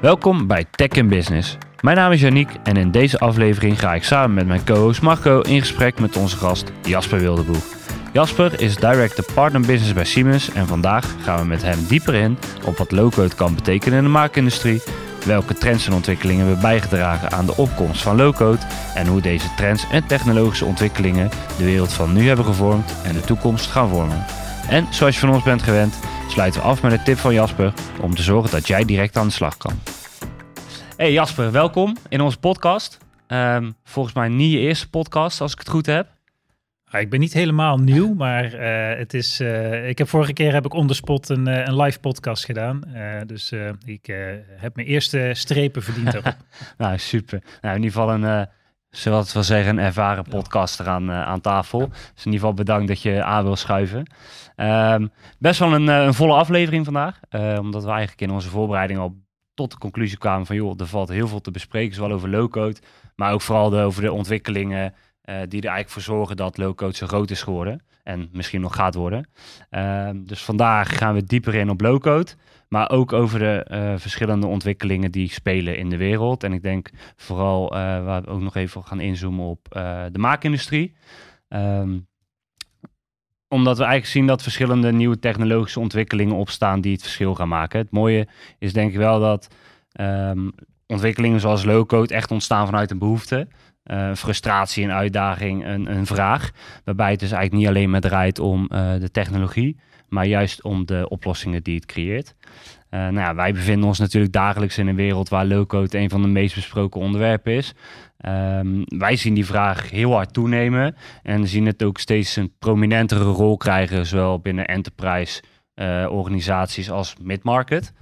Welkom bij Tech in Business. Mijn naam is Yannick en in deze aflevering ga ik samen met mijn co-host Marco in gesprek met onze gast Jasper Wildeboer. Jasper is Director Partner Business bij Siemens en vandaag gaan we met hem dieper in op wat low-code kan betekenen in de maakindustrie, welke trends en ontwikkelingen hebben bijgedragen aan de opkomst van low-code en hoe deze trends en technologische ontwikkelingen de wereld van nu hebben gevormd en de toekomst gaan vormen. En zoals je van ons bent gewend, sluiten we af met een tip van Jasper om te zorgen dat jij direct aan de slag kan. Hey Jasper, welkom in onze podcast. Ehm, volgens mij niet je eerste podcast, als ik het goed heb. Ah, ik ben niet helemaal nieuw, maar uh, het is. Uh, ik heb vorige keer heb ik on the spot een, uh, een live podcast gedaan. dus ik heb mijn eerste strepen verdiend daarop. nou, super. Nou, in ieder geval een, zoals we zeggen, een ervaren podcaster aan, aan tafel. Dus in ieder geval bedankt dat je aan wil schuiven. Um, best wel een, een, volle aflevering vandaag, omdat we eigenlijk in onze voorbereiding al tot de conclusie kwamen van, joh, er valt heel veel te bespreken, zowel over low-code, maar ook vooral over de ontwikkelingen uh, die er eigenlijk voor zorgen dat low-code zo groot is geworden. En misschien nog gaat worden. Uh, dus vandaag gaan we dieper in op low-code. Maar ook over de verschillende ontwikkelingen die spelen in de wereld. En ik denk vooral waar we ook nog even gaan inzoomen op de maakindustrie. Um, omdat we eigenlijk zien dat verschillende nieuwe technologische ontwikkelingen opstaan die het verschil gaan maken. Het mooie is denk ik wel dat um, ontwikkelingen zoals low-code echt ontstaan vanuit een behoefte. Uh, frustratie, een uitdaging, een, een, vraag. Waarbij het dus eigenlijk niet alleen maar draait om uh, de technologie, maar juist om de oplossingen die het creëert. Uh, nou ja, wij bevinden ons natuurlijk dagelijks in een wereld waar low-code een van de meest besproken onderwerpen is. Um, wij zien die vraag heel hard toenemen en zien het ook steeds een prominentere rol krijgen, zowel binnen enterprise organisaties als mid-market.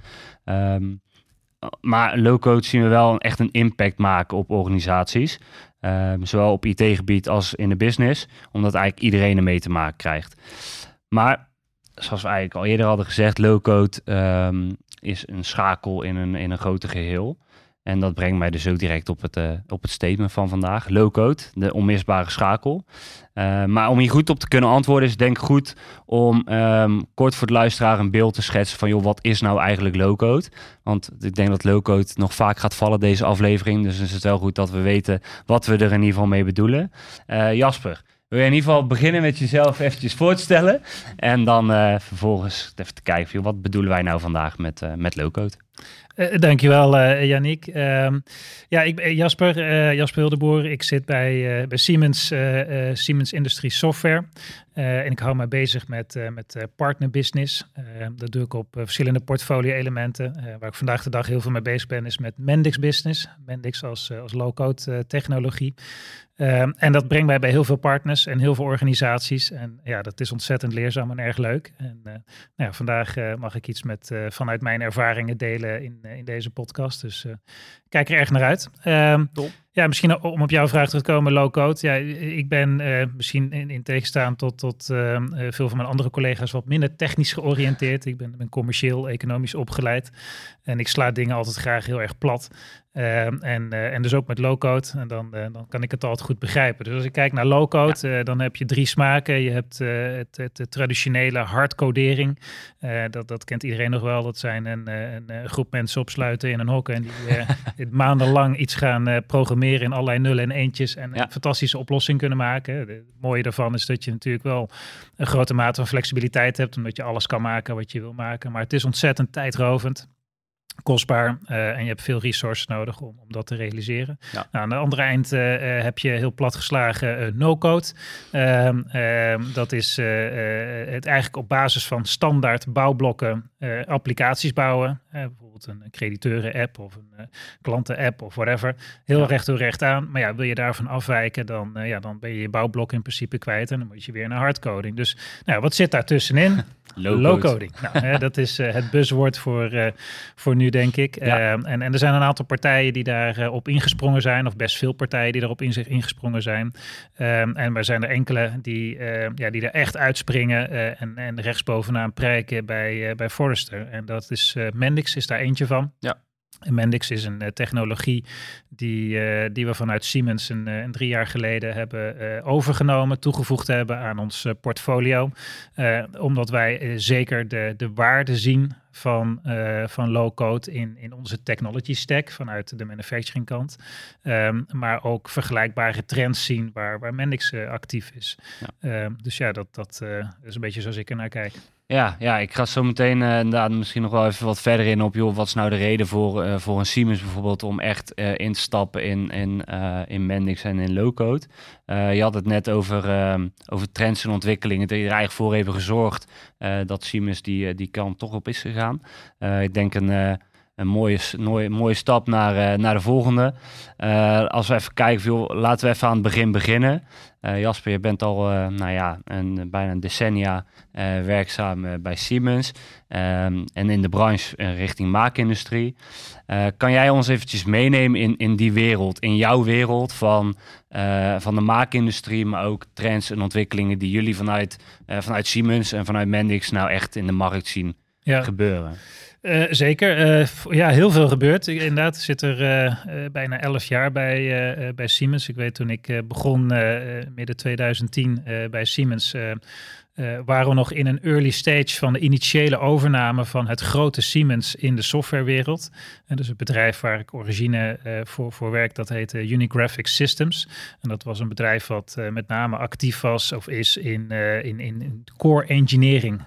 Um, maar low-code zien we wel echt een impact maken op organisaties. Um, zowel op IT-gebied als in de business. Omdat eigenlijk iedereen ermee te maken krijgt. Maar zoals we eigenlijk al eerder hadden gezegd, low-code is een schakel in een, in een groter geheel. En dat brengt mij dus ook direct op het, uh, op het statement van vandaag. Low-code, de onmisbare schakel. Uh, maar om hier goed op te kunnen antwoorden is denk ik goed om um, kort voor de luisteraar een beeld te schetsen van... joh, wat is nou eigenlijk low-code? Want ik denk dat low-code nog vaak gaat vallen deze aflevering. Dus is het wel goed dat we weten wat we er in ieder geval mee bedoelen. Uh, Jasper, wil je in ieder geval beginnen met jezelf eventjes voor te stellen? En dan vervolgens even te kijken, joh, wat bedoelen wij nou vandaag met, met low-code? Uh, dankjewel, uh, Yannick. Uh, ja, ik Jasper, Jasper Hildeboer. Ik zit bij, bij Siemens, Siemens Industrie Software. en ik hou me bezig met, met partner business. dat doe ik op verschillende portfolio-elementen. waar ik vandaag de dag heel veel mee bezig ben, is met Mendix Business. Mendix als, als low-code technologie. Um, en dat brengt mij bij heel veel partners en heel veel organisaties. En ja, dat is ontzettend leerzaam en erg leuk. En nou ja, vandaag mag ik iets met, vanuit mijn ervaringen delen in, in deze podcast. Dus kijk er erg naar uit. Um, ja, misschien om op jouw vraag terug te komen, low-code. Ja, ik ben misschien in, in tegenstaan tot, tot ehm, veel van mijn andere collega's wat minder technisch georiënteerd. Ik ben, ben commercieel, economisch opgeleid. En ik sla dingen altijd graag heel erg plat. Uh, en, uh, en dus ook met low-code. En dan, uh, dan kan ik het altijd goed begrijpen. Dus als ik kijk naar low-code, ja. dan heb je drie smaken. Je hebt het, het, het, traditionele hardcodering. dat, dat kent iedereen nog wel. Dat zijn een, een groep mensen opsluiten in een hok. En die maandenlang iets gaan programmeren in allerlei nullen en eentjes. En ja. een fantastische oplossing kunnen maken. Het mooie daarvan is dat je natuurlijk wel een grote mate van flexibiliteit hebt. Omdat je alles kan maken wat je wil maken. Maar het is ontzettend tijdrovend kostbaar uh, en je hebt veel resources nodig om, om dat te realiseren. Ja. Nou, aan de andere eind uh, uh, heb je heel plat geslagen no-code. Ehm, ehm, dat is het eigenlijk op basis van standaard bouwblokken applicaties bouwen. Bijvoorbeeld een crediteuren-app of een klanten-app of whatever. Heel ja. recht door recht aan. Maar ja, wil je daarvan afwijken, dan, ja, dan ben je je bouwblok in principe kwijt en dan moet je weer naar hardcoding. Dus nou, wat zit daar tussenin? Low-coding. Low nou, hè, dat is het buzzwoord voor, voor nu, denk ik. Ja. Uh, en, en er zijn een aantal partijen die daarop op ingesprongen zijn, of best veel partijen die daarop in zich ingesprongen zijn. Um, en er zijn er enkele die, ja, die er echt uitspringen en, en rechtsbovenaan prijken bij, bij Forrester. En dat is Mendix, is daar eentje van. Ja. Mendix is een technologie die, die we vanuit Siemens een, een, drie jaar geleden hebben overgenomen, toegevoegd hebben aan ons portfolio. omdat wij zeker de, de waarde zien van, uh, van low-code in, in onze technology stack vanuit de manufacturing kant. Ehm, maar ook vergelijkbare trends zien waar, waar Mendix uh, actief is. Ehm, dus ja, dat, dat uh, is een beetje zoals ik er naar kijk. Ja, ja, ik ga zo meteen uh, inderdaad misschien nog wel even wat verder in op, joh, wat is nou de reden voor, uh, voor een Siemens bijvoorbeeld om echt uh, in te stappen in, in, in Mendix en in low-code. je had het net over, ehm, over trends en ontwikkelingen, die er eigenlijk voor hebben gezorgd dat Siemens die, die kant toch op is gegaan. ik denk een een mooie, mooie, mooie stap naar, uh, naar de volgende. Uh, als we even kijken, joh, laten we even aan het begin beginnen. Uh, Jasper, je bent al nou ja, een, bijna een decennia werkzaam bij Siemens. Um, en in de branche richting maakindustrie. kan jij ons eventjes meenemen in, in die wereld, in jouw wereld van, van de maakindustrie, maar ook trends en ontwikkelingen die jullie vanuit, vanuit Siemens en vanuit Mendix nou echt in de markt zien ja. gebeuren? Uh, zeker. Uh, ja, heel veel gebeurd. Ik, inderdaad, zit er uh, bijna elf jaar bij, bij Siemens. Ik weet toen ik begon midden 2010 bij Siemens waren we nog in een early stage van de initiële overname van het grote Siemens in de softwarewereld. En dus het bedrijf waar ik origine voor, voor werk, dat heette Unigraphic Systems. En dat was een bedrijf wat met name actief was of is in, in, in core engineering.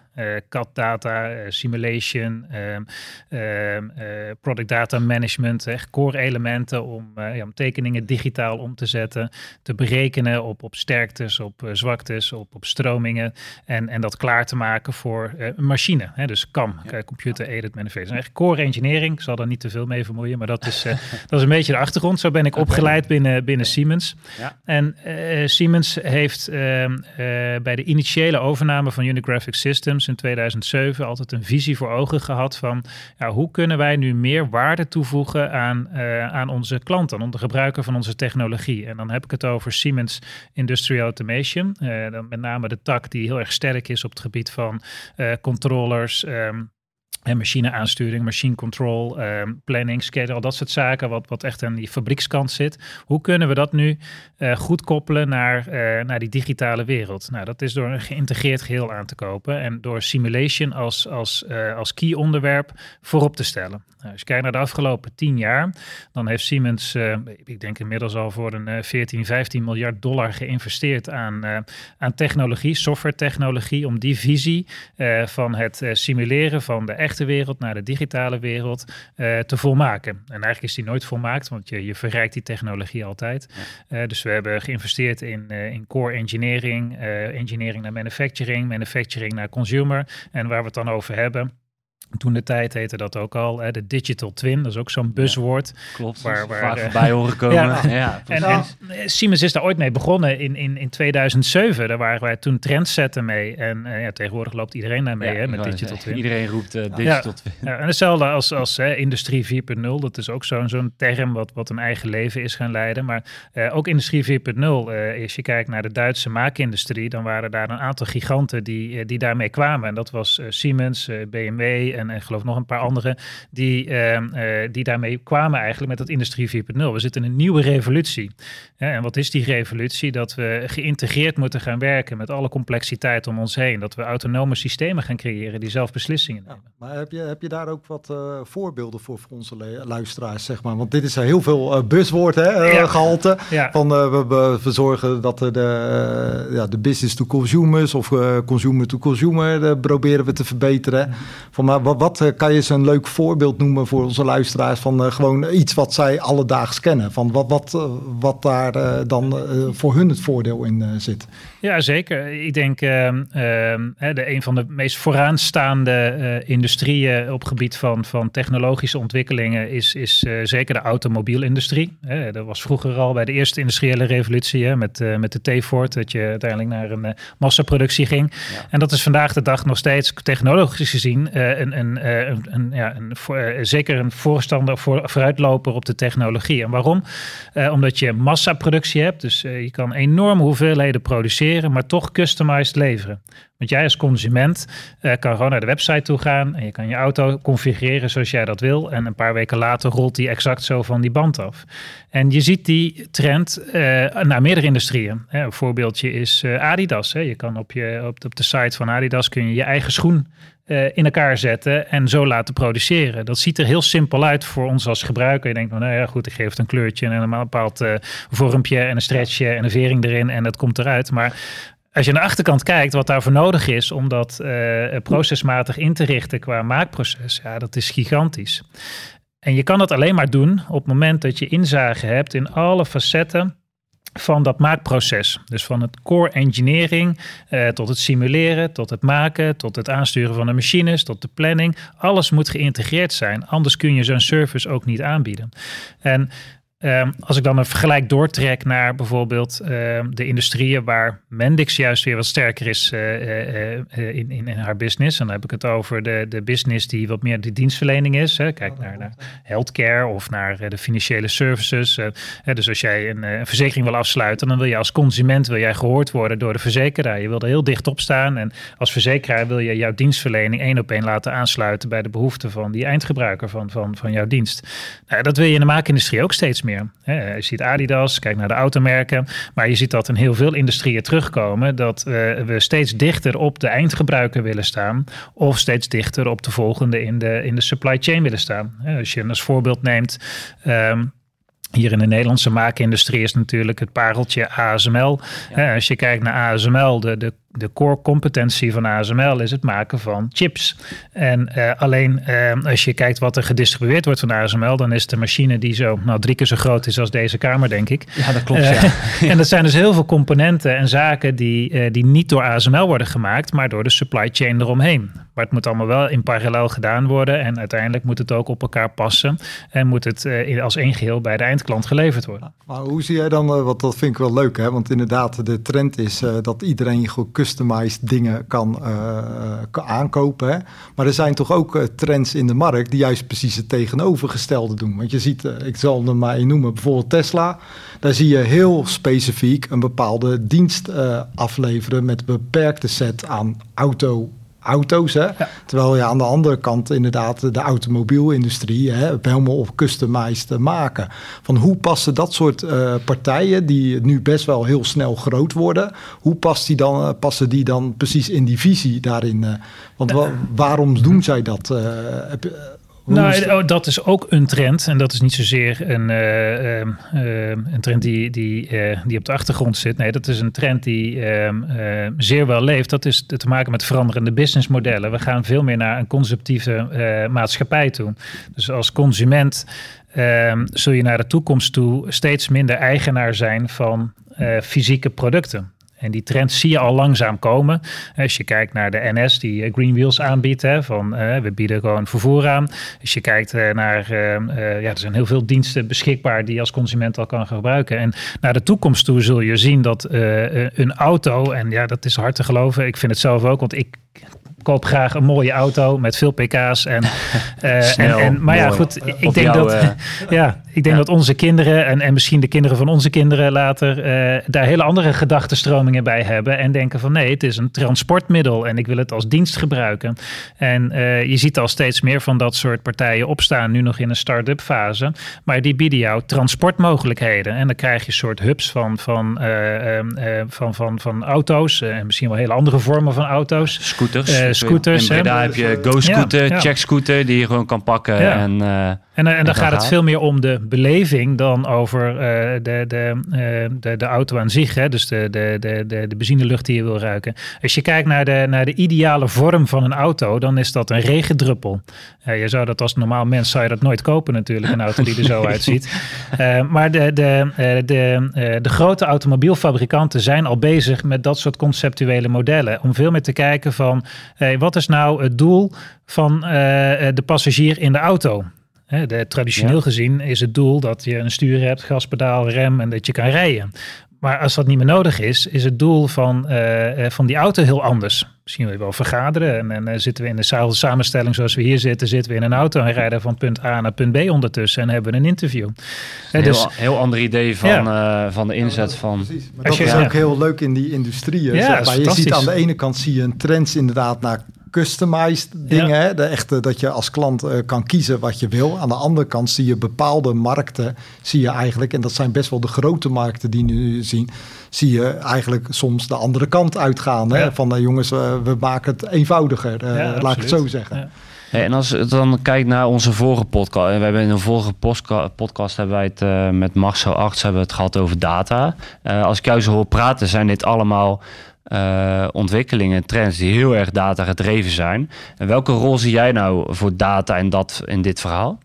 CAD data, simulation, um, um, product data management, echt core elementen om, ja, om tekeningen digitaal om te zetten, te berekenen op, op sterktes, op zwaktes, op, op stromingen. En, en dat klaar te maken voor een machine. Hè? Dus CAM, ja. Computer Aided Manufacturing. Echt core engineering. Ik zal daar niet te veel mee vermoeien, maar dat is, dat is een beetje de achtergrond. Zo ben ik opgeleid binnen, binnen Siemens. Ja. En Siemens heeft ehm, bij de initiële overname van Unigraphic Systems in 2007 altijd een visie voor ogen gehad van ja, hoe kunnen wij nu meer waarde toevoegen aan, aan onze klanten, aan de gebruiker van onze technologie. En dan heb ik het over Siemens Industrial Automation. dan met name de tak die heel erg sterk is op het gebied van uh, controllers. Um, machine aansturing, machine control, um, planning, schedule, al dat soort zaken, wat, wat echt aan die fabriekskant zit. Hoe kunnen we dat nu uh, goed koppelen naar, uh, naar die digitale wereld? Nou, dat is door een geïntegreerd geheel aan te kopen en door simulation als, als, uh, als key onderwerp voorop te stellen. Nou, als je kijkt naar de afgelopen tien jaar, dan heeft Siemens, ik denk inmiddels al voor een 14, 15 miljard dollar geïnvesteerd aan, aan technologie, software technologie, om die visie van het simuleren van de echte wereld naar de digitale wereld uh, te volmaken. En eigenlijk is die nooit volmaakt, want je, je verrijkt die technologie altijd. Uh, dus we hebben geïnvesteerd in, uh, in core engineering, engineering naar manufacturing, manufacturing naar consumer. En waar we het dan over hebben toen de tijd heette dat ook al, hè, de digital twin, dat is ook zo'n buzzwoord. klopt, waar, waar vaak voorbij horen komen. ja, ja en, en, Siemens is daar ooit mee begonnen in, in, in 2007. Daar waren wij toen trendsetten mee. En uh, ja, tegenwoordig loopt iedereen daar mee hè, met digital twin. Iedereen roept uh, digital twin. En hetzelfde als, als hè, industrie 4.0. Dat is ook zo'n zo'n term wat, wat een eigen leven is gaan leiden. Maar uh, ook industrie 4.0, als je kijkt naar de Duitse maakindustrie, dan waren daar een aantal giganten die, die daarmee kwamen. En dat was Siemens, BMW en geloof nog een paar andere, die, ehm, eh, die daarmee kwamen eigenlijk met dat Industrie 4.0. We zitten in een nieuwe revolutie. en wat is die revolutie? Dat we geïntegreerd moeten gaan werken met alle complexiteit om ons heen. Dat we autonome systemen gaan creëren die zelf beslissingen nemen. Ja, maar heb je, heb je daar ook wat uh, voorbeelden voor voor onze luisteraars, zeg maar? Want dit is heel veel uh, buzzwoord, hè, ja. gehalte. Ja. Van we, we, we, zorgen dat de, ja, de business to consumers of consumer to consumer proberen we te verbeteren. Mhm. Van, maar wat, wat eh, kan je eens een leuk voorbeeld noemen voor onze luisteraars van uh, gewoon iets wat zij alledaags kennen? Van wat, wat, uh, wat daar dan voor hun het voordeel in zit? Ja, zeker. Ik denk ehm, de, een van de meest vooraanstaande industrieën op gebied van, van technologische ontwikkelingen is, is zeker de automobielindustrie. dat was vroeger al bij de eerste industriële revolutie hè, met, met de T-Ford, dat je uiteindelijk naar een massaproductie ging. Ja. En dat is vandaag de dag nog steeds technologisch gezien een een, een, een, ja, een voor, zeker een voorstander, voor, vooruitloper op de technologie. En waarom? omdat je massaproductie hebt, dus je kan enorme hoeveelheden produceren, maar toch customized leveren. Want jij als consument uh, kan gewoon naar de website toe gaan en je kan je auto configureren zoals jij dat wil. En een paar weken later rolt die exact zo van die band af. En je ziet die trend uh, naar meerdere industrieën. Hè, een voorbeeldje is uh, Adidas. Hè. Je kan op, je, op de site van Adidas kun je je eigen schoen in elkaar zetten en zo laten produceren. Dat ziet er heel simpel uit voor ons als gebruiker. Je denkt, nou, ja goed, ik geef het een kleurtje en een bepaald vormpje en een stretchje en een vering erin en dat komt eruit. Maar als je naar de achterkant kijkt, wat daarvoor nodig is om dat uh, procesmatig in te richten qua maakproces, ja, dat is gigantisch. En je kan dat alleen maar doen op het moment dat je inzage hebt in alle facetten van dat maakproces. Dus van het core engineering uh, tot het simuleren, tot het maken, tot het aansturen van de machines, tot de planning. Alles moet geïntegreerd zijn, anders kun je zo'n service ook niet aanbieden. En Ehm, als ik dan een vergelijk doortrek naar bijvoorbeeld ehm, de industrieën waar Mendix juist weer wat sterker is uh, uh, in, in, in, haar business. En dan heb ik het over de, de business die wat meer de dienstverlening is. Hè. Kijk naar, naar healthcare of naar de financiële services. dus als jij een, een, verzekering wil afsluiten, dan wil je als consument wil jij gehoord worden door de verzekeraar. Je wil er heel dicht op staan. En als verzekeraar wil je jouw dienstverlening één op één laten aansluiten bij de behoeften van die eindgebruiker van, van, van jouw dienst. Nou, dat wil je in de maakindustrie ook steeds meer meer. je ziet Adidas, kijk naar de automerken. Maar je ziet dat in heel veel industrieën terugkomen. Dat uh, we steeds dichter op de eindgebruiker willen staan. Of steeds dichter op de volgende in de, in de supply chain willen staan. als je als voorbeeld neemt. Ehm, hier in de Nederlandse maakindustrie is natuurlijk het pareltje ASML. als je kijkt naar ASML, de, de de core competentie van ASML is het maken van chips. En uh, alleen uh, als je kijkt wat er gedistribueerd wordt van ASML, dan is de machine die zo nou, drie keer zo groot is als deze kamer, denk ik. Ja, dat klopt. Uh, ja. en dat zijn dus heel veel componenten en zaken die, die niet door ASML worden gemaakt, maar door de supply chain eromheen. Maar het moet allemaal wel in parallel gedaan worden en uiteindelijk moet het ook op elkaar passen en moet het als één geheel bij de eindklant geleverd worden. Maar hoe zie jij dan, want dat vind ik wel leuk, hè? want inderdaad de trend is dat iedereen goed customized dingen kan, aankopen. Maar er zijn toch ook trends in de markt die juist precies het tegenovergestelde doen. Want je ziet, ik zal er maar noemen, bijvoorbeeld Tesla. Daar zie je heel specifiek een bepaalde dienst afleveren met een beperkte set aan auto auto's. Hè? Terwijl je aan de andere kant inderdaad de automobielindustrie hè, helemaal op customized maken. Van hoe passen dat soort uh, partijen, die nu best wel heel snel groot worden, hoe past die dan, uh, passen die dan precies in die visie daarin? Uh, want wa waarom doen zij dat? Nou, oh, dat is ook een trend. En dat is niet zozeer een, uh, uh, een trend die, die, uh, die op de achtergrond zit. Nee, dat is een trend die ehm, zeer wel leeft. Dat is te maken met veranderende businessmodellen. We gaan veel meer naar een conceptieve maatschappij toe. Dus als consument ehm, zul je naar de toekomst toe steeds minder eigenaar zijn van fysieke producten. En die trend zie je al langzaam komen. Als je kijkt naar de NS die eh, Green Wheels aanbiedt, hè, van uh, we bieden gewoon vervoer aan. Als je kijkt uh, naar, ja, er zijn heel veel diensten beschikbaar die je als consument al kan gebruiken. En naar de toekomst toe zul je zien dat een auto, en ja, dat is hard te geloven. Ik vind het zelf ook, want ik koop graag een mooie auto met veel pk's. En, uh, en, en, maar ja, goed, ik denk dat, ja, ik denk dat onze kinderen en, en misschien de kinderen van onze kinderen later uh, daar hele andere gedachtenstromingen bij hebben. En denken van nee, het is een transportmiddel en ik wil het als dienst gebruiken. En je ziet al steeds meer van dat soort partijen opstaan, nu nog in een start-up fase. Maar die bieden jou transportmogelijkheden. En dan krijg je een soort hubs van, van, van, van, van auto's en misschien wel hele andere vormen van auto's. Scooters scooters. En daar heb je Go-scooter, ja, Check-scooter die je gewoon kan pakken. En, uh, en, en, dan gaat het veel meer om de beleving dan over uh, de, de, uh, de, de auto aan zich. Hè? Dus de, de, de, de, de benzinelucht die je wil ruiken. Als je kijkt naar de, naar de ideale vorm van een auto, dan is dat een regendruppel. je zou dat als normaal mens zou je dat nooit kopen natuurlijk, een auto die er zo uitziet. maar de, de, de, de grote automobielfabrikanten zijn al bezig met dat soort conceptuele modellen. Om veel meer te kijken van wat is nou het doel van eh, eh, de passagier in de auto? de, traditioneel gezien is het doel dat je een stuur hebt, gaspedaal, rem en dat je kan rijden. Maar als dat niet meer nodig is, is het doel van, uh, van die auto heel anders. Misschien wil wel vergaderen. En, en zitten we in de samenstelling zoals we hier zitten, zitten we in een auto en rijden van punt A naar punt B ondertussen en hebben we een interview. Heel, dus, heel ander idee van, van de inzet van. Precies. Maar dat is ook heel leuk in die industrieën. Ja, zeg Je ziet aan de ene kant zie je een trend inderdaad naar customized dingen. Hè? De echte, dat je als klant uh, kan kiezen wat je wil. Aan de andere kant zie je bepaalde markten, zie je eigenlijk, en dat zijn best wel de grote markten die nu zien, zie je eigenlijk soms de andere kant uitgaan. Hè? Van uh, jongens, uh, we maken het eenvoudiger, laat ik het zo zeggen. Hey, en als je dan kijkt naar onze vorige podcast, we hebben in een vorige podcast hebben wij het met Marcel Arts hebben we het gehad over data. als ik jou zo hoor praten, zijn dit allemaal uh, ontwikkelingen, trends die heel erg data gedreven zijn. En welke rol zie jij nou voor data in, dat, in dit verhaal?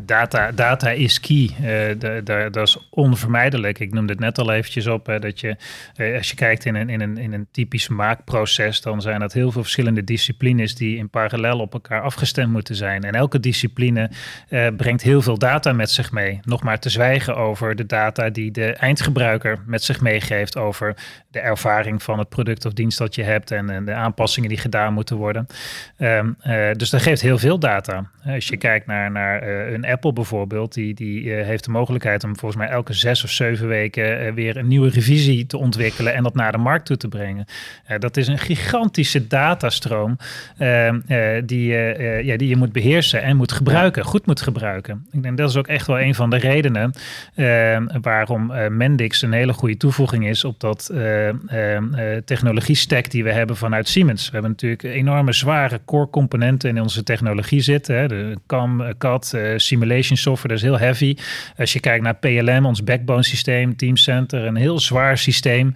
Data, data is key. Uh, dat is onvermijdelijk. Ik noemde het net al eventjes op. Hè, dat je, uh, als je kijkt in een, in, een, in een typisch maakproces, dan zijn dat heel veel verschillende disciplines die in parallel op elkaar afgestemd moeten zijn. En elke discipline brengt heel veel data met zich mee. Nog maar te zwijgen over de data die de eindgebruiker met zich meegeeft over de ervaring van het product of dienst dat je hebt en, en de aanpassingen die gedaan moeten worden. Um, dus dat geeft heel veel data. Als je kijkt naar, naar een Apple bijvoorbeeld, die, die heeft de mogelijkheid om volgens mij elke zes of zeven weken weer een nieuwe revisie te ontwikkelen en dat naar de markt toe te brengen. Dat is een gigantische datastroom die, ja, die je moet beheersen en moet gebruiken, goed moet gebruiken. Ik denk dat is ook echt wel een van de redenen waarom Mendix een hele goede toevoeging is op dat technologie stack die we hebben vanuit Siemens. We hebben natuurlijk enorme zware core componenten in onze technologie zitten. Hè, de CAM, CAD, simulation software, dat is heel heavy. Als je kijkt naar PLM, ons backbone systeem, Teamcenter, een heel zwaar systeem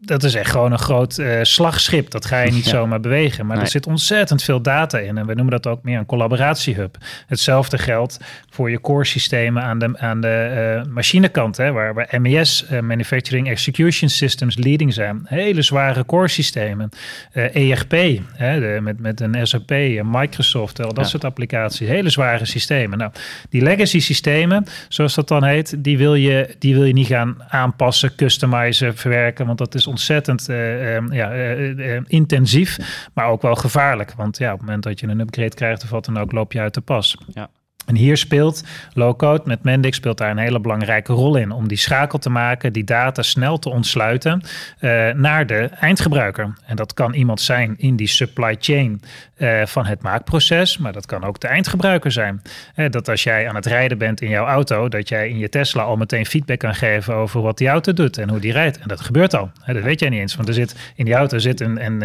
dat is echt gewoon een groot uh, slagschip. Dat ga je niet zomaar bewegen. Maar er zit ontzettend veel data in. En we noemen dat ook meer een collaboratiehub. Hetzelfde geldt voor je core systemen aan de, aan de uh, machinekant. Hè, waar, waar MES, uh, eh, Manufacturing Execution Systems, leading zijn. Hele zware core systemen. ERP, hè, de, met, met een SAP, Microsoft, al dat soort applicaties. Hele zware systemen. Nou, die legacy systemen, zoals dat dan heet, die wil je, die wil je niet gaan aanpassen, customizen, verwerken. Want dat is ontzettend uh, ja, uh, intensief, maar ook wel gevaarlijk. Want ja, op het moment dat je een upgrade krijgt of wat dan ook, loop je uit de pas. Ja. En hier speelt low-code met Mendix speelt daar een hele belangrijke rol in. Om die schakel te maken, die data snel te ontsluiten uh, naar de eindgebruiker. En dat kan iemand zijn in die supply chain uh, van het maakproces. Maar dat kan ook de eindgebruiker zijn. Uh, dat als jij aan het rijden bent in jouw auto, dat jij in je Tesla al meteen feedback kan geven over wat die auto doet en hoe die rijdt. En dat gebeurt al. dat weet jij niet eens. Want er zit in die auto zit een, een,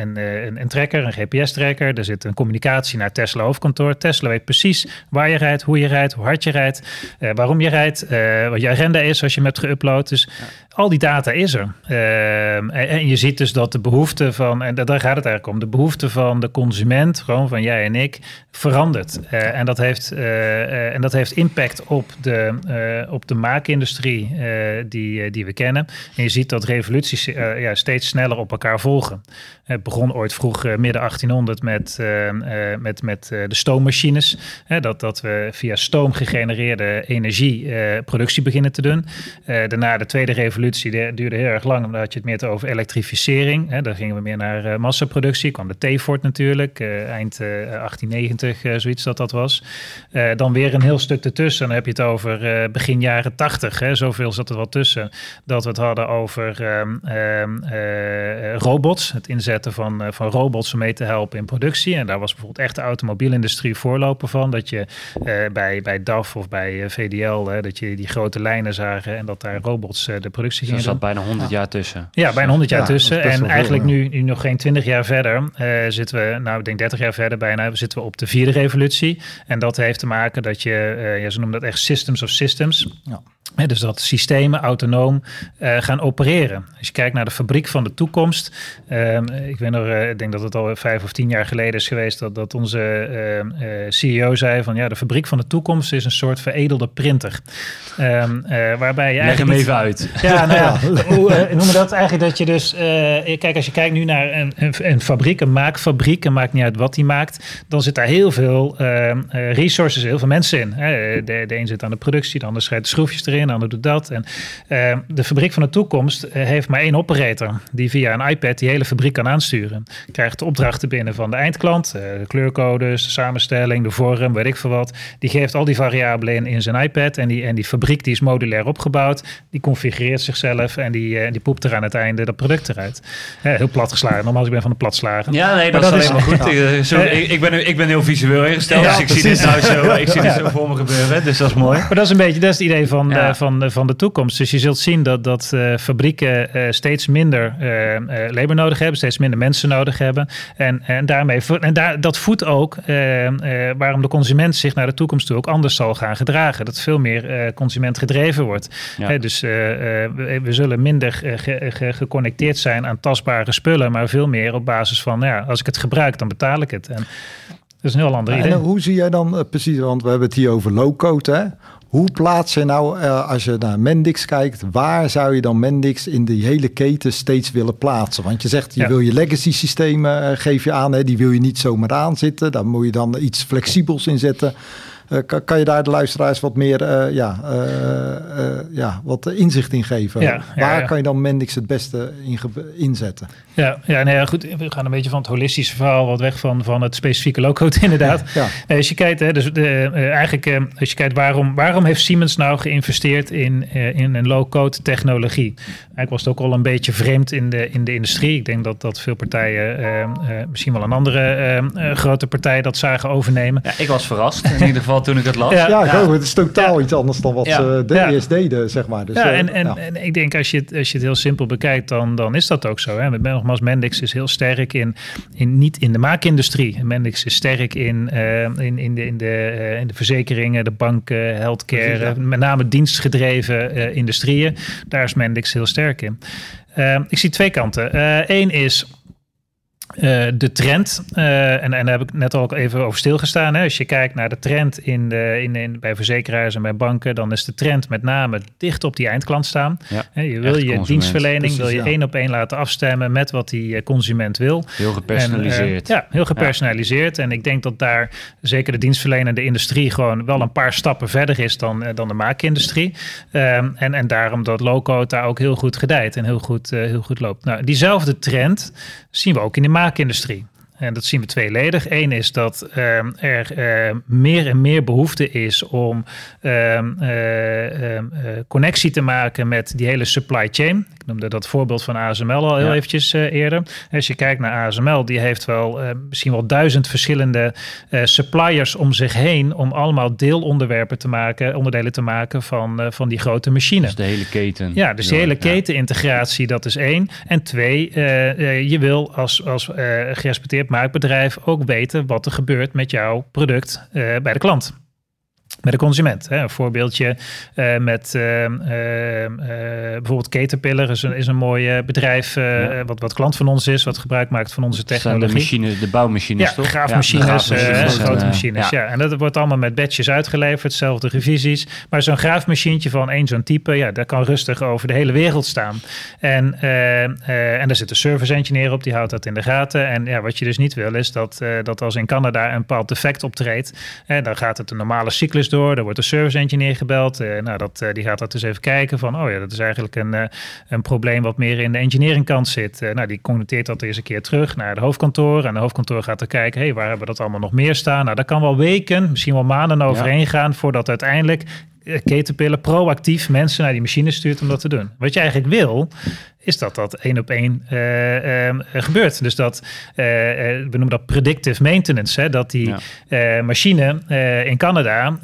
een, een tracker, een GPS-tracker. Er zit een communicatie naar Tesla hoofdkantoor. Tesla weet precies waar je rijdt, hoe je rijdt, hoe hard je rijdt, uh, waarom je rijdt, uh, wat je agenda is als je hem hebt geüpload. Dus al die data is er. Ehm, en, je ziet dus dat de behoefte van, en daar gaat het eigenlijk om, de behoefte van de consument, gewoon van jij en ik, verandert. Uh, en, dat heeft, en dat heeft impact op de, op de maakindustrie die, die we kennen. En je ziet dat revoluties ja, steeds sneller op elkaar volgen. Het begon ooit vroeg, midden 1800, met, met, met de stoommachines. Dat, dat we via stoom gegenereerde energie productie beginnen te doen. daarna de tweede revolutie revolutie duurde heel erg lang, omdat je het meer over elektrificering. Hè, daar gingen we meer naar uh, massaproductie. kwam de T-Fort natuurlijk, uh, eind 1890, uh, zoiets dat dat was. dan weer een heel stuk ertussen. Dan heb je het over begin jaren 80. Hè, zoveel zat er wel tussen. Dat we het hadden over ehm, ehm, robots. Het inzetten van, van robots om mee te helpen in productie. En daar was bijvoorbeeld echt de automobielindustrie voorloper van. Dat je bij, bij DAF of bij VDL, dat je die grote lijnen zagen en dat daar robots de productie dus er zat bijna 100 jaar tussen. Ja, bijna 100 jaar tussen. En eigenlijk nu, nu nog geen 20 jaar verder uh, zitten we, nou ik denk 30 jaar verder bijna, zitten we op de vierde revolutie. En dat heeft te maken dat je, uh, ja, ze noemen dat echt systems of systems. Ja dus dat systemen autonoom uh, gaan opereren. Als je kijkt naar de fabriek van de toekomst. Uh, ik, weet nog, uh, ik denk dat het al vijf of tien jaar geleden is geweest dat, dat onze ehm, eh, CEO zei van ja, de fabriek van de toekomst is een soort veredelde printer. Um, waarbij je Leg hem even uit. Ja, nou ja, hoe noemen dat eigenlijk dat je dus, kijk als je kijkt nu naar een, een, een, fabriek, een maakfabriek, en maakt niet uit wat die maakt, dan zit daar heel veel resources, heel veel mensen in. De, de een zit aan de productie, de ander schrijft de schroefjes erin in, de ander doet dat. En de fabriek van de toekomst heeft maar één operator die via een iPad die hele fabriek kan aansturen. Krijgt de opdrachten binnen van de eindklant, de kleurcodes, de samenstelling, de vorm, weet ik veel wat. Die geeft al die variabelen in, in zijn iPad en die, en die fabriek die is modulair opgebouwd. Die configureert zichzelf en die, die poept er aan het einde dat product eruit. heel plat geslagen. Normaal ik ben van de platslagen. Ja, nee, dat, is alleen maar goed. ik, ik, ben, ik ben heel visueel ingesteld, dus ik zie dit nou zo, ik zie dit zo voor me gebeuren. Dus dat is mooi. Maar dat is een beetje, dat is het idee van, de, van, van de toekomst. Dus je zult zien dat, dat uh, fabrieken uh, steeds minder uh, labor nodig hebben, steeds minder mensen nodig hebben. En, en daarmee, en daar, dat voedt ook waarom de consument zich naar de toekomst toe ook anders zal gaan gedragen. Dat veel meer consument gedreven wordt. dus we, we, zullen minder ge, geconnecteerd zijn aan tastbare spullen, maar veel meer op basis van, ja, als ik het gebruik, dan betaal ik het. En, dat is een heel ander idee. En hoe zie jij dan precies, want we hebben het hier over low-code, hè? Hoe plaats je nou, uh, als je naar Mendix kijkt, waar zou je dan Mendix in die hele keten steeds willen plaatsen? Want je zegt, je wil je legacy systemen, uh, geef je aan, hè, die wil je niet zomaar aanzitten. Daar moet je dan iets flexibels in zetten. Uh, kan, kan, je daar de luisteraars wat meer ja, ja, wat inzicht in geven? Ja, waar kan je dan Mendix het beste in inzetten? Ja, ja, nee, goed. We gaan een beetje van het holistische verhaal wat weg van, van het specifieke low-code inderdaad. Nee, als je kijkt, hè, dus de, uh, eigenlijk uh, als je kijkt waarom, waarom heeft Siemens nou geïnvesteerd in, uh, in een low-code technologie? Eigenlijk was het ook al een beetje vreemd in de, in de industrie. Ik denk dat, dat veel partijen, misschien wel een andere grote partij, dat zagen overnemen. Ja, ik was verrast in ieder geval toen ik het las. Ja, ja, het is totaal iets anders dan wat ze de eerst deden, zeg maar. Dus, ja, en, en, en, ik denk als je, het, als je het heel simpel bekijkt, dan, dan is dat ook zo. Hè? Nogmaals, Mendix is heel sterk in, in niet in de maakindustrie. Mendix is sterk in, uh, in, in, de, in, de, uh, in de verzekeringen, de banken, healthcare, met name dienstgedreven uh, industrieën. Daar is Mendix heel sterk in. ik zie twee kanten. Eén is uh, de trend, uh, en, en daar heb ik net al even over stilgestaan. Hè. Als je kijkt naar de trend in de, in, in, bij verzekeraars en bij banken, dan is de trend met name dicht op die eindklant staan. Ja, je wil je dienstverlening, wil je één op één laten afstemmen met wat die eh, consument wil. Heel gepersonaliseerd. En, ja, heel gepersonaliseerd. En ik denk dat daar zeker de dienstverlenende industrie gewoon wel een paar stappen verder is dan, dan de maakindustrie. Um, en, en daarom dat low-code daar ook heel goed gedijt en heel goed, heel goed loopt. Nou, diezelfde trend zien we ook in de maakindustrie. En dat zien we tweeledig. Eén is dat ehm, er uh, meer en meer behoefte is om ehm, eh, ehm, eh, connectie te maken met die hele supply chain. Noemde dat voorbeeld van ASML al heel ja. eventjes eerder. Als je kijkt naar ASML, die heeft wel misschien wel duizend verschillende suppliers om zich heen om allemaal deelonderwerpen te maken, onderdelen te maken van, van die grote machines. Dus de hele keten. Ja, dus de hele ketenintegratie, dat is één. En twee, je wil als, als gerespecteerd maakbedrijf ook weten wat er gebeurt met jouw product bij de klant met de consument. Hè. Een voorbeeldje uh, met uh, uh, bijvoorbeeld Caterpillar is een, is een mooi bedrijf ja. wat, wat klant van ons is, wat gebruik maakt van onze technologie. de, machine, de bouwmachines ja, toch? Graafmachines, ja, graafmachines grote machines. Ja. En dat wordt allemaal met badges uitgeleverd, hetzelfde revisies. Maar zo'n graafmachientje van één zo'n type, ja, dat kan rustig over de hele wereld staan. En, en daar zit een service engineer op, die houdt dat in de gaten. En ja, wat je dus niet wil, is dat, dat als in Canada een bepaald defect optreedt, dan gaat het een normale cyclus door. Er wordt een service engineer gebeld. Uh, nou, dat, uh, die gaat dat dus even kijken van, oh ja, dat is eigenlijk een, uh, een probleem wat meer in de engineering kant zit. nou, die connecteert dat eens een keer terug naar de hoofdkantoor. En de hoofdkantoor gaat er kijken, hey, waar hebben we dat allemaal nog meer staan? Nou, daar kan wel weken, misschien wel maanden overheen ja. gaan voordat uiteindelijk Caterpillar proactief mensen naar die machine stuurt om dat te doen. Wat je eigenlijk wil, is dat dat één op één uh, uh, gebeurt. Dus dat, uh, we noemen dat predictive maintenance. Hè? Dat die ja. machine in Canada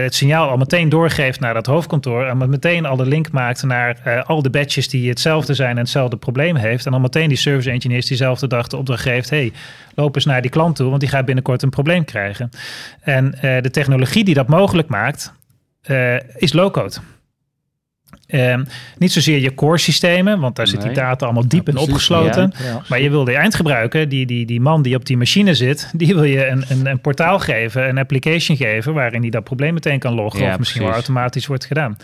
het signaal al meteen doorgeeft naar dat hoofdkantoor. En meteen al de link maakt naar al de batches die hetzelfde zijn en hetzelfde probleem heeft. En dan meteen die service engineers diezelfde dag de opdracht geeft. hey, loop eens naar die klant toe, want die gaat binnenkort een probleem krijgen. En de technologie die dat mogelijk maakt, is low-code. Ehm, niet zozeer je core systemen, want daar zit die data allemaal diep in opgesloten. Maar je wil de eindgebruiker, die, die, die man die op die machine zit, die wil je een, een, een portaal geven, een application geven, waarin hij dat probleem meteen kan loggen. of misschien wel automatisch wordt gedaan.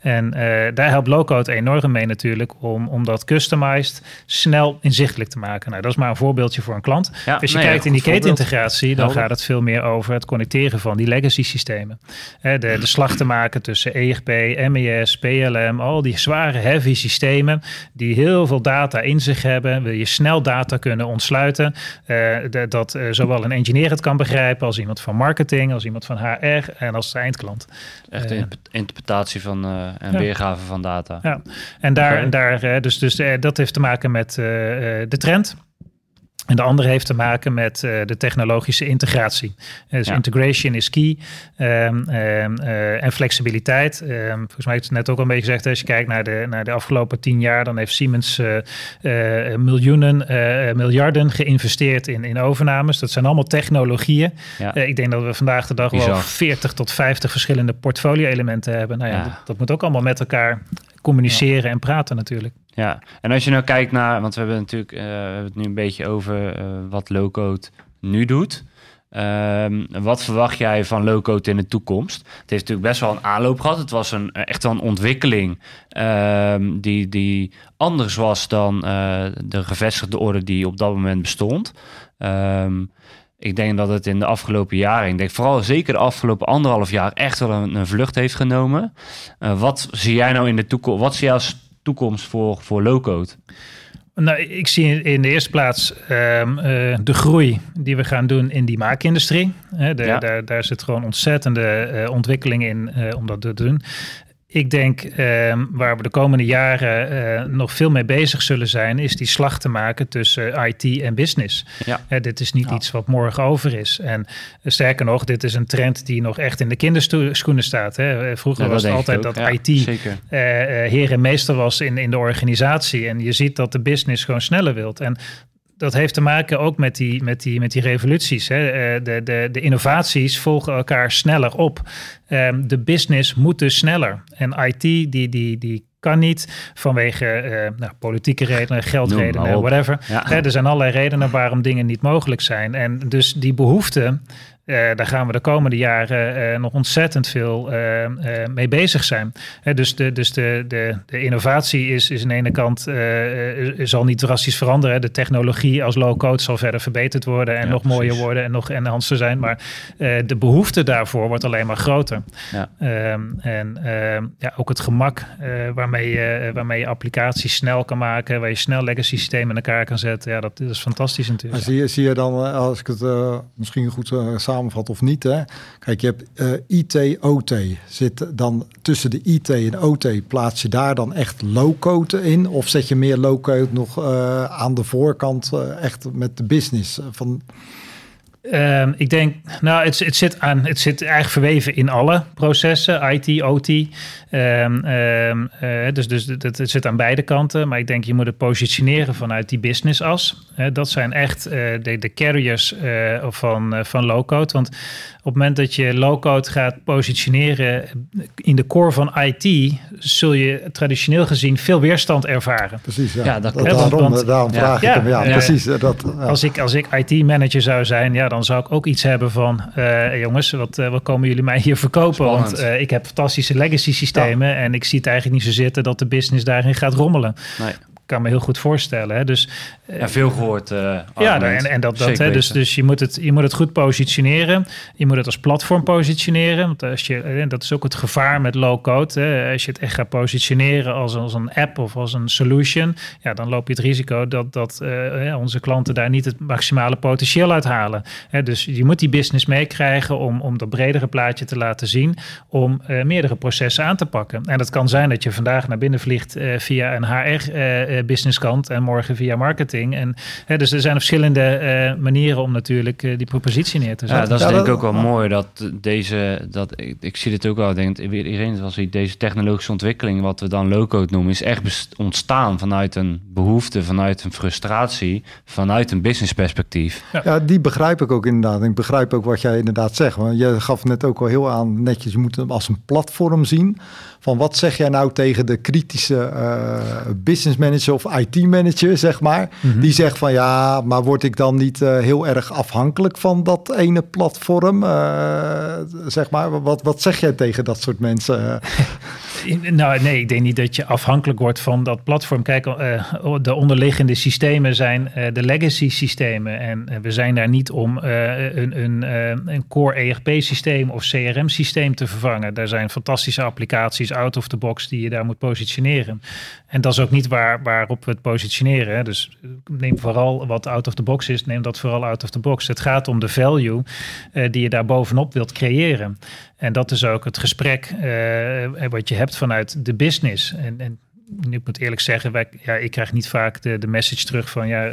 En uh, daar helpt low-code enorm mee natuurlijk, om, om dat customized snel inzichtelijk te maken. Nou, dat is maar een voorbeeldje voor een klant. Als je kijkt in die ketenintegratie, dan gaat het veel meer over het connecteren van die legacy systemen. de, de slag te maken tussen ERP, MES, PLM al die zware, heavy systemen die heel veel data in zich hebben. Wil je snel data kunnen ontsluiten. Uh, dat uh, zowel een engineer het kan begrijpen als iemand van marketing, als iemand van HR en als de eindklant. Echt de interpretatie van en ja. weergave van data. Ja, en daar, en daar dus, dus dat heeft te maken met de trend. En de andere heeft te maken met uh, de technologische integratie. Dus integration is key. Um, uh, en flexibiliteit. Um, volgens mij heb het net ook al een beetje gezegd. Als je kijkt naar de, naar de afgelopen tien jaar, dan heeft Siemens uh, miljoenen, miljarden geïnvesteerd in, in overnames. Dat zijn allemaal technologieën. Ja. ik denk dat we vandaag de dag Bizar. wel 40 tot 50 verschillende portfolio-elementen hebben. Nou ja, dat, dat, moet ook allemaal met elkaar communiceren en praten natuurlijk. Ja, en als je nou kijkt naar, want we hebben natuurlijk uh, we hebben het nu een beetje over uh, wat low-code nu doet. Um, wat verwacht jij van low-code in de toekomst? Het heeft natuurlijk best wel een aanloop gehad. Het was een, echt wel een ontwikkeling um, die, die anders was dan uh, de gevestigde orde die op dat moment bestond. Um, ik denk dat het in de afgelopen jaren, ik denk vooral zeker de afgelopen anderhalf jaar, echt wel een, een vlucht heeft genomen. Uh, wat zie jij nou in de toekomst? Wat zie jij als toekomst voor, voor low-code? Nou, ik zie in de eerste plaats um, uh, de groei die we gaan doen in die maakindustrie. De, ja. daar, daar zit gewoon ontzettende uh, ontwikkeling in om dat te doen. Ik denk ehm, waar we de komende jaren uh, nog veel mee bezig zullen zijn, is die slag te maken tussen IT en business. Ja. Uh, dit is niet ja. iets wat morgen over is. En uh, sterker nog, dit is een trend die nog echt in de kinderschoenen staat. Hè. Vroeger ja, was het altijd dat IT heer en meester was in, in de organisatie. En je ziet dat de business gewoon sneller wilt. En dat heeft te maken ook met die, met die, met die revoluties. Hè. Eh, de, de, de innovaties volgen elkaar sneller op. Um, de business moet dus sneller. En IT die, die, die kan niet vanwege uh, nou, politieke redenen, geldredenen, whatever. Ja. er zijn allerlei redenen waarom dingen niet mogelijk zijn. En dus die behoefte uh, daar gaan we de komende jaren uh, nog ontzettend veel uh, mee bezig zijn. dus de, dus de, de, de innovatie is, is aan de ene kant zal niet drastisch veranderen. De technologie als low-code zal verder verbeterd worden en ja, nog precies. mooier worden en nog enhanced zijn. Maar de behoefte daarvoor wordt alleen maar groter. Ja. Ehm, en ehm, ja, ook het gemak waarmee, je, waarmee je applicaties snel kan maken, waar je snel legacy systemen in elkaar kan zetten. Ja, dat, dat is fantastisch natuurlijk. zie, je, zie je dan, als ik het misschien goed samen samenvat of niet. Hè? Kijk, je hebt uh, IT, OT. Zit dan tussen de IT en OT, plaats je daar dan echt low-code in? Of zet je meer low-code nog uh, aan de voorkant, uh, echt met de business van... Um, ik denk, nou, het, het, zit aan, het zit eigenlijk verweven in alle processen, IT, OT. Um, um, uh, dus dus het, zit aan beide kanten. Maar ik denk, je moet het positioneren vanuit die business-as. Uh, dat zijn echt uh, de, de carriers van, van low-code. Want op het moment dat je low-code gaat positioneren in de core van IT, zul je traditioneel gezien veel weerstand ervaren. Precies, ja. ja dat, dat daarom, want, daarom vraag ja, ik hem. Ja, ja precies. Dat, Als ik, als ik IT-manager zou zijn, ja, dan zou ik ook iets hebben van, uh, jongens, wat, uh, wat komen jullie mij hier verkopen? Spannend. Want uh, ik heb fantastische legacy systemen en ik zie het eigenlijk niet zo zitten dat de business daarin gaat rommelen. Nee kan me heel goed voorstellen. Hè? Dus, ja, veel gehoord. Uh, ja, en, en dat, dat hè, dus, dus je, moet het, je moet het goed positioneren. Je moet het als platform positioneren. Want als je, dat is ook het gevaar met low-code. Als je het echt gaat positioneren als, als een app of als een solution, ja, dan loop je het risico dat, dat uh, onze klanten daar niet het maximale potentieel uit halen. Hè, dus je moet die business meekrijgen om, om dat bredere plaatje te laten zien, om uh, meerdere processen aan te pakken. En dat kan zijn dat je vandaag naar binnen vliegt via een HR businesskant en morgen via marketing. En, hè, dus er zijn verschillende manieren om natuurlijk die propositie neer te zetten. Ja, dat is denk ik ook wel mooi dat deze, dat, ik, ik zie dit ook wel, denk iedereen was deze technologische ontwikkeling, wat we dan low-code noemen, is echt ontstaan vanuit een behoefte, vanuit een frustratie, vanuit een business perspectief. Ja. ja. die begrijp ik ook inderdaad. Ik begrijp ook wat jij inderdaad zegt. Want je gaf net ook al heel aan, netjes, je moet hem als een platform zien. Van wat zeg jij nou tegen de kritische uh, business manager of IT manager, zeg maar. Mhm. Die zegt van ja, maar word ik dan niet uh, heel erg afhankelijk van dat ene platform? Uh, zeg maar, wat, wat zeg jij tegen dat soort mensen? nou, nee, ik denk niet dat je afhankelijk wordt van dat platform. Kijk, de onderliggende systemen zijn de legacy systemen. En we zijn daar niet om een, een, een core ERP-systeem of CRM-systeem te vervangen. Daar zijn fantastische applicaties out of the box die je daar moet positioneren. En dat is ook niet waar, waarop we het positioneren. Dus neem vooral wat out of the box is, neem dat vooral out of the box. Het gaat om de value die je daar bovenop wilt creëren. En dat is ook het gesprek uh, wat je hebt vanuit de business. En, en ik moet eerlijk zeggen, wij, ja, ik krijg niet vaak de, de message terug van ja,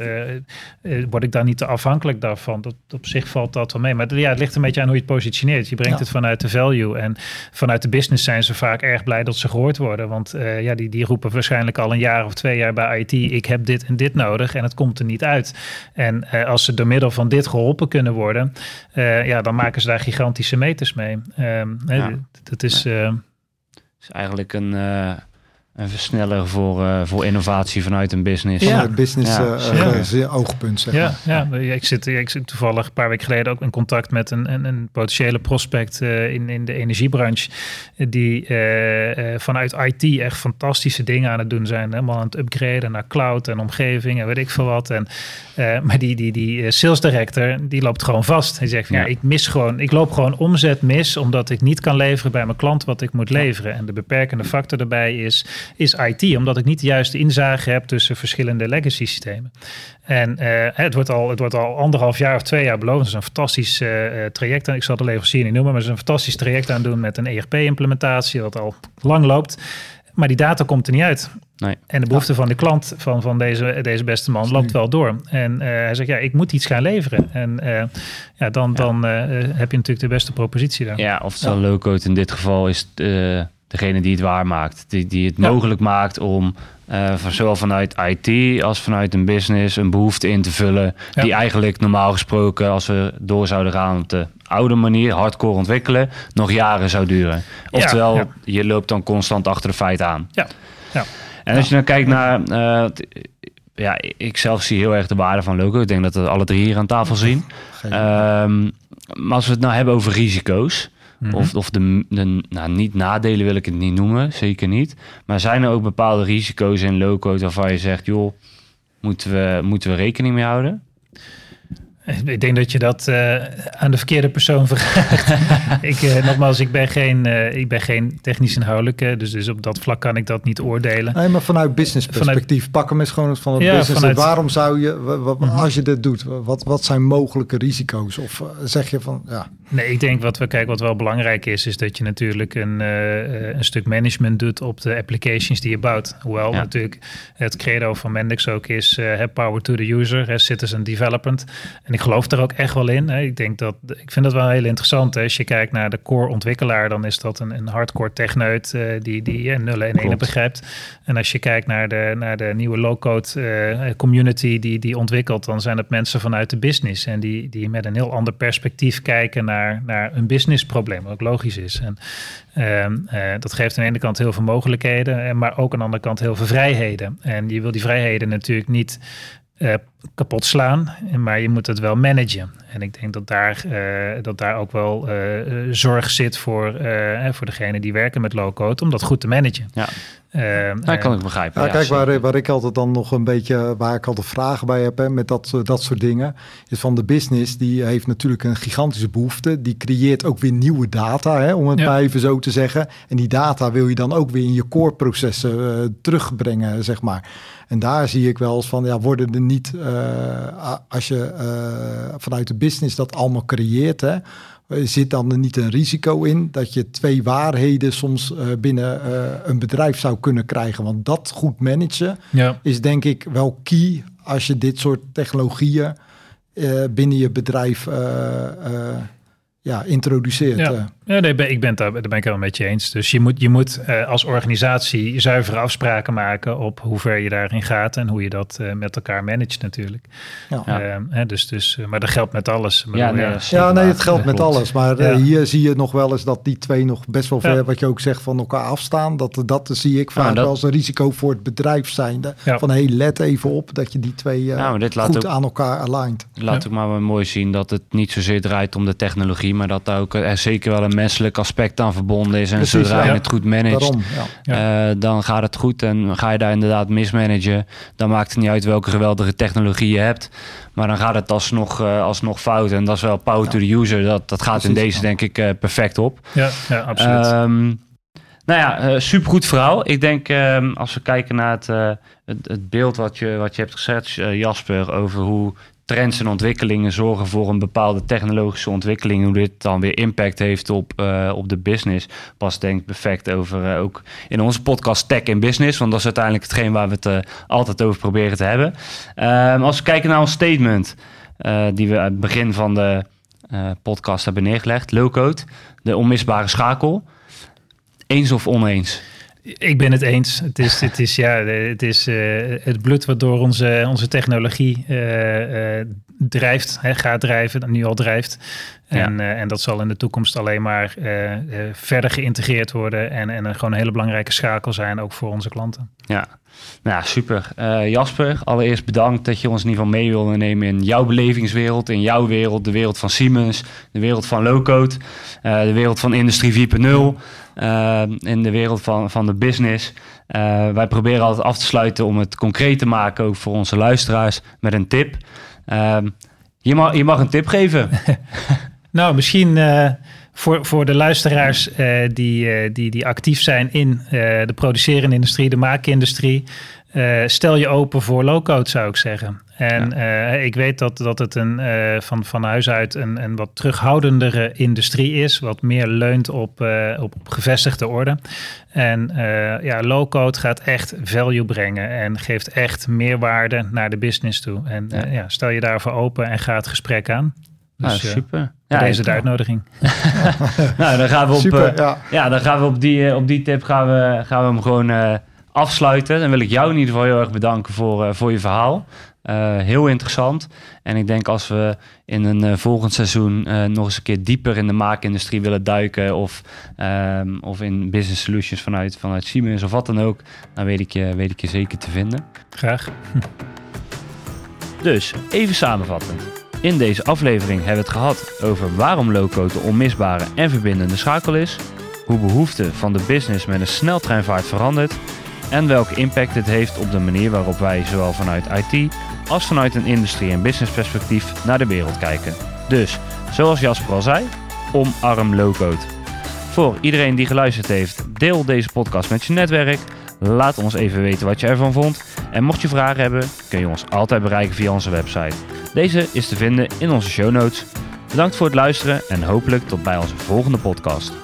uh, word ik daar niet te afhankelijk daarvan? Dat, op zich valt dat wel mee. Maar ja, het ligt een beetje aan hoe je het positioneert. Je brengt het vanuit de value. En vanuit de business zijn ze vaak erg blij dat ze gehoord worden. Want uh, ja, die, die roepen waarschijnlijk al een jaar of twee jaar bij IT, ik heb dit en dit nodig en het komt er niet uit. En als ze door middel van dit geholpen kunnen worden, ja, dan maken ze daar gigantische meters mee. Ehm, ja. Dat is... is eigenlijk een een versneller voor, uh, voor innovatie vanuit een business. Ja, business ja. Uh, oogpunt, zeg ja, maar. Ja, ik zit, ik zit toevallig een paar weken geleden ook in contact met een, een, een potentiële prospect uh, in, in de energiebranche. Die vanuit IT echt fantastische dingen aan het doen zijn. Helemaal aan het upgraden naar cloud en omgeving en weet ik veel wat. En, maar die, die, die sales director, die loopt gewoon vast. Hij zegt, van, ja. ik mis gewoon, ik loop gewoon omzet mis, omdat ik niet kan leveren bij mijn klant wat ik moet leveren. En de beperkende factor daarbij is is IT, omdat ik niet de juiste inzage heb tussen verschillende legacy systemen. En uh, het, wordt al, het wordt al anderhalf jaar of twee jaar beloofd. Het is een fantastisch uh, traject. En ik zal de leverancier niet noemen, maar het is een fantastisch traject aan doen met een ERP-implementatie, wat al lang loopt. Maar die data komt er niet uit. Nee. En de behoefte van de klant, van, van deze, deze beste man, loopt wel door. En uh, hij zegt, ja, ik moet iets gaan leveren. En uh, ja, dan, dan uh, heb je natuurlijk de beste propositie daar. Ja, of ja. low-code in dit geval is degene die het waarmaakt. Die, die het mogelijk maakt om uh, van, zowel vanuit IT als vanuit een business een behoefte in te vullen. Die eigenlijk normaal gesproken, als we door zouden gaan op de oude manier, hardcore ontwikkelen, nog jaren zou duren. Oftewel, ja, je loopt dan constant achter de feiten aan. Ja. ja. En als je dan kijkt naar. Uh, ja, ik zelf zie heel erg de waarde van logo. Ik denk dat we alle drie hier aan tafel zien. Um, maar als we het nou hebben over risico's. Mhm. Of, of de, de nou, niet nadelen wil ik het niet noemen, zeker niet. Maar zijn er ook bepaalde risico's in low-code waarvan je zegt, joh, moeten we, moeten we rekening mee houden? Ik denk dat je dat uh, aan de verkeerde persoon vraagt. ik, uh, nogmaals, ik ben geen, uh, ik ben geen technisch inhoudelijke, dus, dus op dat vlak kan ik dat niet oordelen. Nee, maar vanuit business perspectief, vanuit, pak hem eens gewoon van het ja, business. Vanuit, waarom zou je, wat, mhm. als je dit doet, wat, wat zijn mogelijke risico's? Of zeg je van, ja... Nee, ik denk wat we kijken, wat wel belangrijk is, is dat je natuurlijk een, een stuk management doet op de applications die je bouwt. Hoewel natuurlijk het credo van Mendix ook is, have power to the user, citizen development ik geloof er ook echt wel in. Hè. Ik denk dat ik vind dat wel heel interessant. Hè. Als je kijkt naar de core ontwikkelaar, dan is dat een, een hardcore techneut uh, die, die uh, nullen en enen begrijpt. En als je kijkt naar de, naar de nieuwe low-code uh, community die, die ontwikkelt, dan zijn het mensen vanuit de business. En die, die met een heel ander perspectief kijken naar, naar een businessprobleem, wat logisch is. En uh, dat geeft aan de ene kant heel veel mogelijkheden, maar ook aan de andere kant heel veel vrijheden. En je wil die vrijheden natuurlijk niet uh, kapot slaan, maar je moet het wel managen. En ik denk dat daar, uh, dat daar ook wel uh, zorg zit voor, voor degene die werken met low-code om dat goed te managen. Ja. dat kan ik begrijpen. Ja, kijk, waar, waar ik altijd dan nog een beetje, waar ik altijd vragen bij heb hè, met dat, dat soort dingen, is van de business, die heeft natuurlijk een gigantische behoefte. Die creëert ook weer nieuwe data, hè, om het ja. maar even zo te zeggen. En die data wil je dan ook weer in je core processen terugbrengen, zeg maar. En daar zie ik wel eens van, ja, worden er niet, uh, als je uh, vanuit de business dat allemaal creëert, hè, zit dan er niet een risico in dat je twee waarheden soms binnen een bedrijf zou kunnen krijgen? Want dat goed managen ja. is denk ik wel key als je dit soort technologieën binnen je bedrijf ja, introduceert. Ja. Ja, nee, ik ben daar, daar ben ik wel met je eens. Dus je moet, je moet uh, als organisatie zuivere afspraken maken op hoe ver je daarin gaat en hoe je dat uh, met elkaar managt natuurlijk. Ja. Uh, hè, dus, dus, maar dat geldt met alles. Ja, nee, ja, nee, het geldt met alles. Maar hier zie je nog wel eens dat die twee nog best wel ver, wat je ook zegt, van elkaar afstaan. Dat, dat zie ik vaak wel als een risico voor het bedrijf zijnde. Van hey, let even op dat je die twee goed aan elkaar aligned. Laat ook maar mooi zien dat het niet zozeer draait om de technologie, maar dat daar ook er zeker wel een menselijk aspect aan verbonden is. En Precies, zodra je het goed managt, ja. Uh, dan gaat het goed. En ga je daar inderdaad mismanagen, dan maakt het niet uit welke geweldige technologie je hebt. Maar dan gaat het alsnog, uh, alsnog fout. En dat is wel power to the user. Dat, dat gaat in deze denk ik uh, perfect op. Ja, ja absoluut. Um, nou ja, supergoed verhaal. Ik denk uh, als we kijken naar het, het, het, beeld wat je, wat je hebt gezet, Jasper, over hoe trends en ontwikkelingen zorgen voor een bepaalde technologische ontwikkeling. Hoe dit dan weer impact heeft op, uh, op de business. Pas denk perfect over uh, ook in onze podcast Tech in Business. Want dat is uiteindelijk hetgeen waar we het uh, altijd over proberen te hebben. Ehm, als we kijken naar ons statement. die we aan het begin van de podcast hebben neergelegd. Low code, de onmisbare schakel. Eens of oneens? Ik ben het eens. Het is, het is, ja, het, is uh, het bloed wat door onze, onze technologie uh, uh, drijft, hè, gaat drijven, nu al drijft. En, ja. en dat zal in de toekomst alleen maar verder geïntegreerd worden en, en gewoon een hele belangrijke schakel zijn, ook voor onze klanten. Ja, nou, super. Jasper, allereerst bedankt dat je ons in ieder geval mee wilde nemen in jouw belevingswereld, in jouw wereld, de wereld van Siemens, de wereld van low-code, de wereld van Industrie 4.0. Uh, in de wereld van, van de business. Wij proberen altijd af te sluiten om het concreet te maken, ook voor onze luisteraars, met een tip. Uh, je, mag, je mag een tip geven. nou, misschien voor, voor de luisteraars die, die, die actief zijn in de producerende industrie, de maakindustrie. stel je open voor low-code, zou ik zeggen. En ik weet dat, dat het een, van, van huis uit een, een wat terughoudendere industrie is, wat meer leunt op, op, op, gevestigde orde. En ja, low-code gaat echt value brengen en geeft echt meerwaarde naar de business toe. En ja. ja stel je daarvoor open en ga het gesprek aan. Dus, ah, super. Ja, deze de uitnodiging. nou, dan gaan we op, super, ja. ja. dan gaan we op die, op die tip gaan we, gaan we hem gewoon afsluiten. Dan wil ik jou in ieder geval heel erg bedanken voor, voor je verhaal. Uh, heel interessant. En ik denk als we in een uh, volgend seizoen uh, nog eens een keer dieper in de maakindustrie willen duiken. Of, um, of in business solutions vanuit, vanuit Siemens of wat dan ook. Dan weet ik je, weet ik je zeker te vinden. Graag. Dus even samenvattend. In deze aflevering hebben we het gehad over waarom low-code de onmisbare en verbindende schakel is. Hoe behoefte van de business met een sneltreinvaart verandert. En welke impact dit heeft op de manier waarop wij zowel vanuit IT als vanuit een industrie- en business perspectief naar de wereld kijken. Dus, zoals Jasper al zei, omarm low-code. Voor iedereen die geluisterd heeft, deel deze podcast met je netwerk. Laat ons even weten wat je ervan vond. En mocht je vragen hebben, kun je ons altijd bereiken via onze website. Deze is te vinden in onze show notes. Bedankt voor het luisteren en hopelijk tot bij onze volgende podcast.